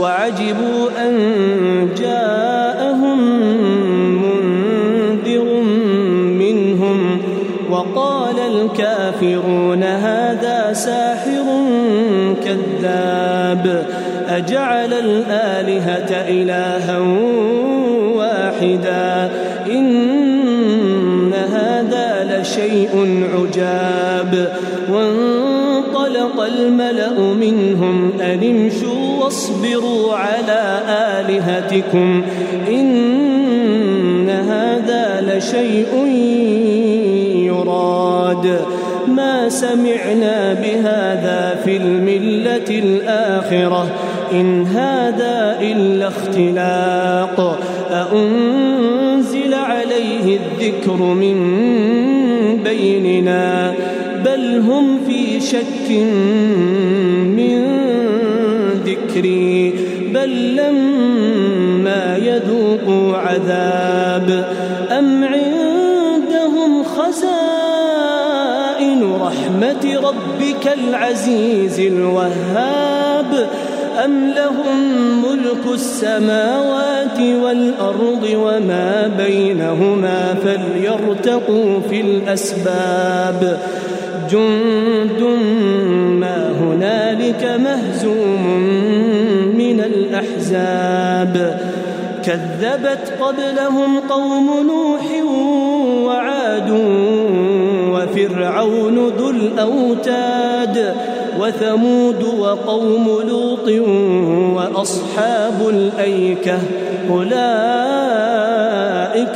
وعجبوا أن جاءهم منذر منهم وقال الكافرون هذا ساحر كذاب أجعل الآلهة إلها واحدا إن هذا لشيء عجاب وانطلق الملأ منهم أن امشوا واصبروا على آلهتكم إن هذا لشيء يراد. ما سمعنا بهذا في الملة الآخرة إن هذا إلا اختلاق. أأنزل عليه الذكر من بيننا؟ بل هم في شك ذكري بل لما يذوقوا عذاب أم عندهم خزائن رحمة ربك العزيز الوهاب أم لهم ملك السماوات والأرض وما بينهما فليرتقوا في الأسباب. جند الأحزاب. كذبت قبلهم قوم نوح وعاد وفرعون ذو الأوتاد وثمود وقوم لوط وأصحاب الأيكة. أولئك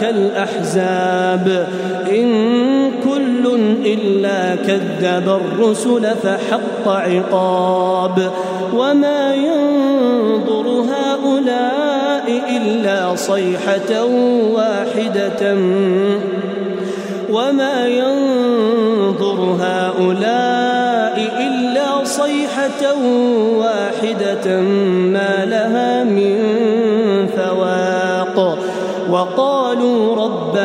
الأحزاب. إن إلا كذب الرسل فحق عقاب وما ينظر هؤلاء إلا صيحة واحدة وما ينظر هؤلاء إلا صيحة واحدة ما لها من فواق وقالوا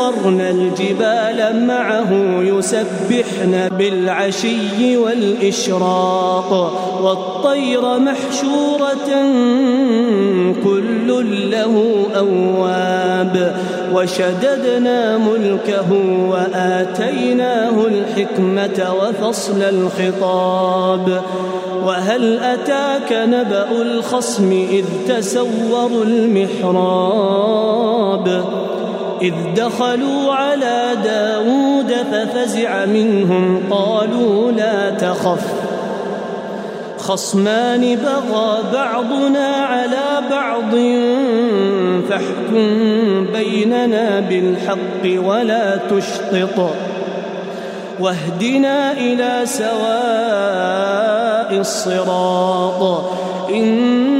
سخرنا الجبال معه يسبحن بالعشي والإشراق والطير محشورة كل له أواب وشددنا ملكه وآتيناه الحكمة وفصل الخطاب وهل أتاك نبأ الخصم إذ تسوروا المحراب إذ دخلوا على داود ففزع منهم قالوا لا تخف. خصمان بغى بعضنا على بعض فاحكم بيننا بالحق ولا تشطط. واهدنا إلى سواء الصراط. إن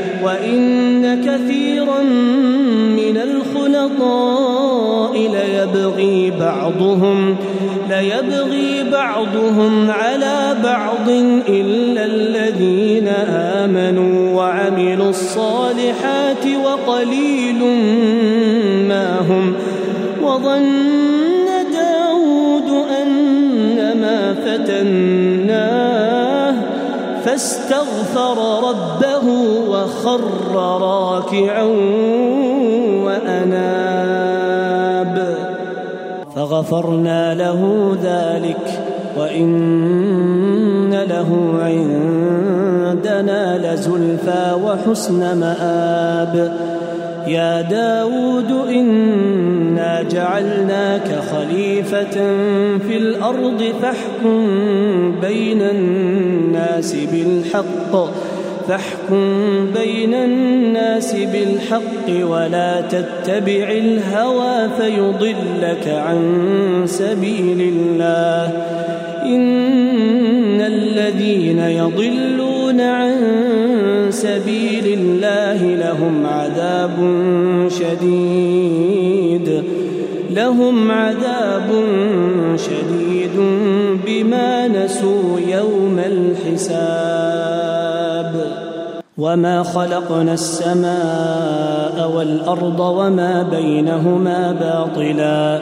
وإن كثيرا من الخلطاء ليبغي بعضهم ليبغي بعضهم على بعض إلا الذين آمنوا وعملوا الصالحات وقليل ما هم. وظن داود أنما فتناه فاستغفر ربه وخر راكعا وأناب. فغفرنا له ذلك وإن له عندنا لزلفى وحسن مآب. يا داود إنا جعلناك خليفة في الأرض فاحكم بين الناس بالحق فاحكم بين الناس بالحق ولا تتبع الهوى فيضلك عن سبيل الله. إن الذين يضلون سبيل الله لهم عذاب شديد. لهم عذاب شديد بما نسوا يوم الحساب. وما خلقنا السماء والأرض وما بينهما باطلا.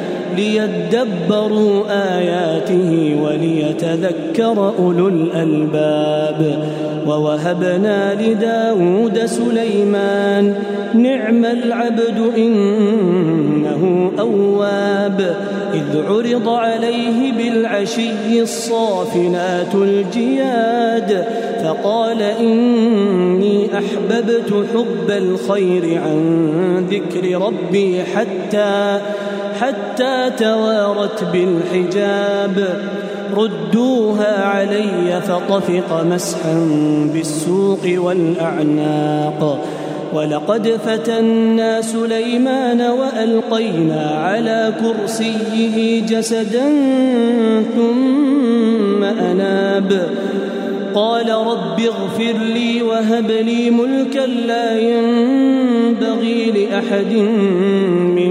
ليدبروا آياته وليتذكر أولو الألباب. ووهبنا لداود سليمان نعم العبد إنه أواب. إذ عرض عليه بالعشي الصافنات الجياد فقال إني أحببت حب الخير عن ذكر ربي حتى حتى توارت بالحجاب. ردوها علي فطفق مسحا بالسوق والأعناق. ولقد فتنا سليمان وألقينا على كرسيه جسدا ثم أناب. قال رب اغفر لي وهب لي ملكا لا ينبغي لأحد من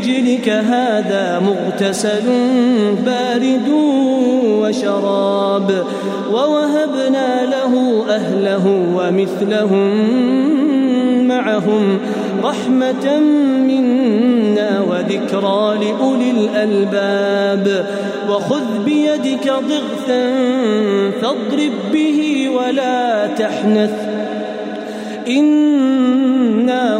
برجلك هذا مغتسل بارد وشراب ووهبنا له أهله ومثلهم معهم رحمة منا وذكرى لأولي الألباب. وخذ بيدك ضغثا فاضرب به ولا تحنث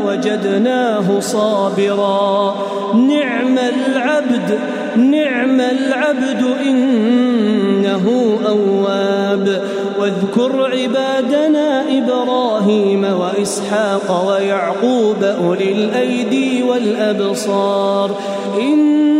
وجدناه صابرا. نعم العبد نعم العبد إنه أواب. واذكر عبادنا إبراهيم وإسحاق ويعقوب أولي الأيدي والأبصار. إنا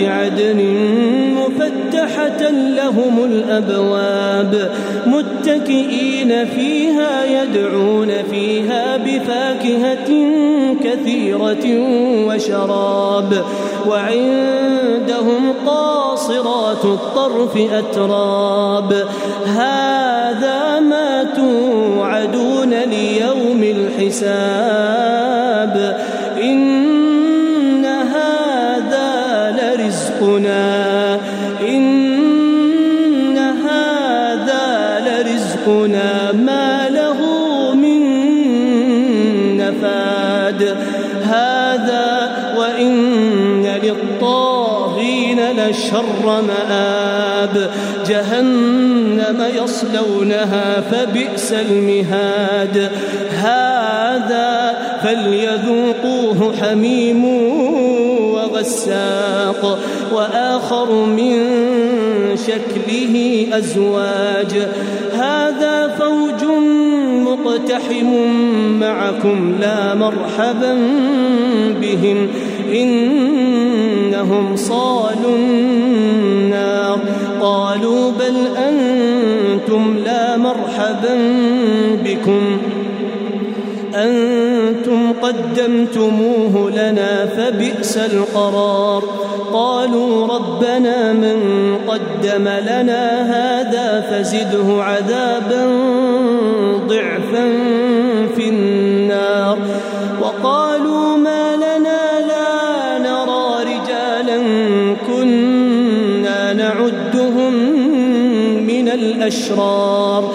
عدن مفتحة مفتحة لهم الأبواب متكئين فيها يدعون فيها بفاكهة كثيرة وشراب وعندهم قاصرات الطرف أتراب هذا ما توعدون ليوم الحساب إن لرزقنا إن هذا لرزقنا ما له من نفاد. هذا وإن للطاغين لشر مآب. جهنم يصلونها فبئس المهاد. هذا فليذوقوه حميم وغساق وآخر من شكله أزواج. هذا فوج مقتحم معكم لا مرحبا بهم إنهم صالوا النار. قالوا بل أنتم لا مرحبا بكم. أنتم قدمتموه لنا فبئس القرار. قالوا ربنا من قدم لنا هذا فزده عذابا ضعفا في النار. وقالوا ما لنا لا نرى رجالا كنا نعدهم من الأشرار.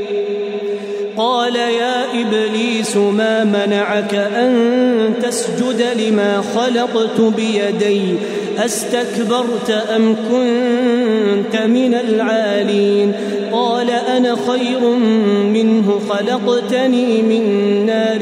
قال يا إبليس ما منعك أن تسجد لما خلقت بيدي؟ أستكبرت أم كنت من العالين؟ قال أنا خير منه خلقتني من نار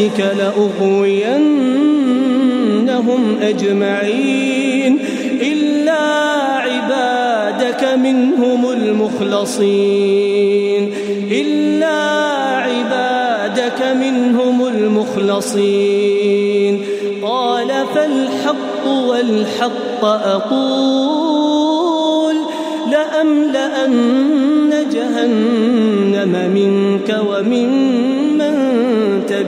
فبعزتك لأغوينهم أجمعين إلا عبادك منهم المخلصين إلا عبادك منهم المخلصين قال فالحق والحق أقول لأملأن جهنم منك ومن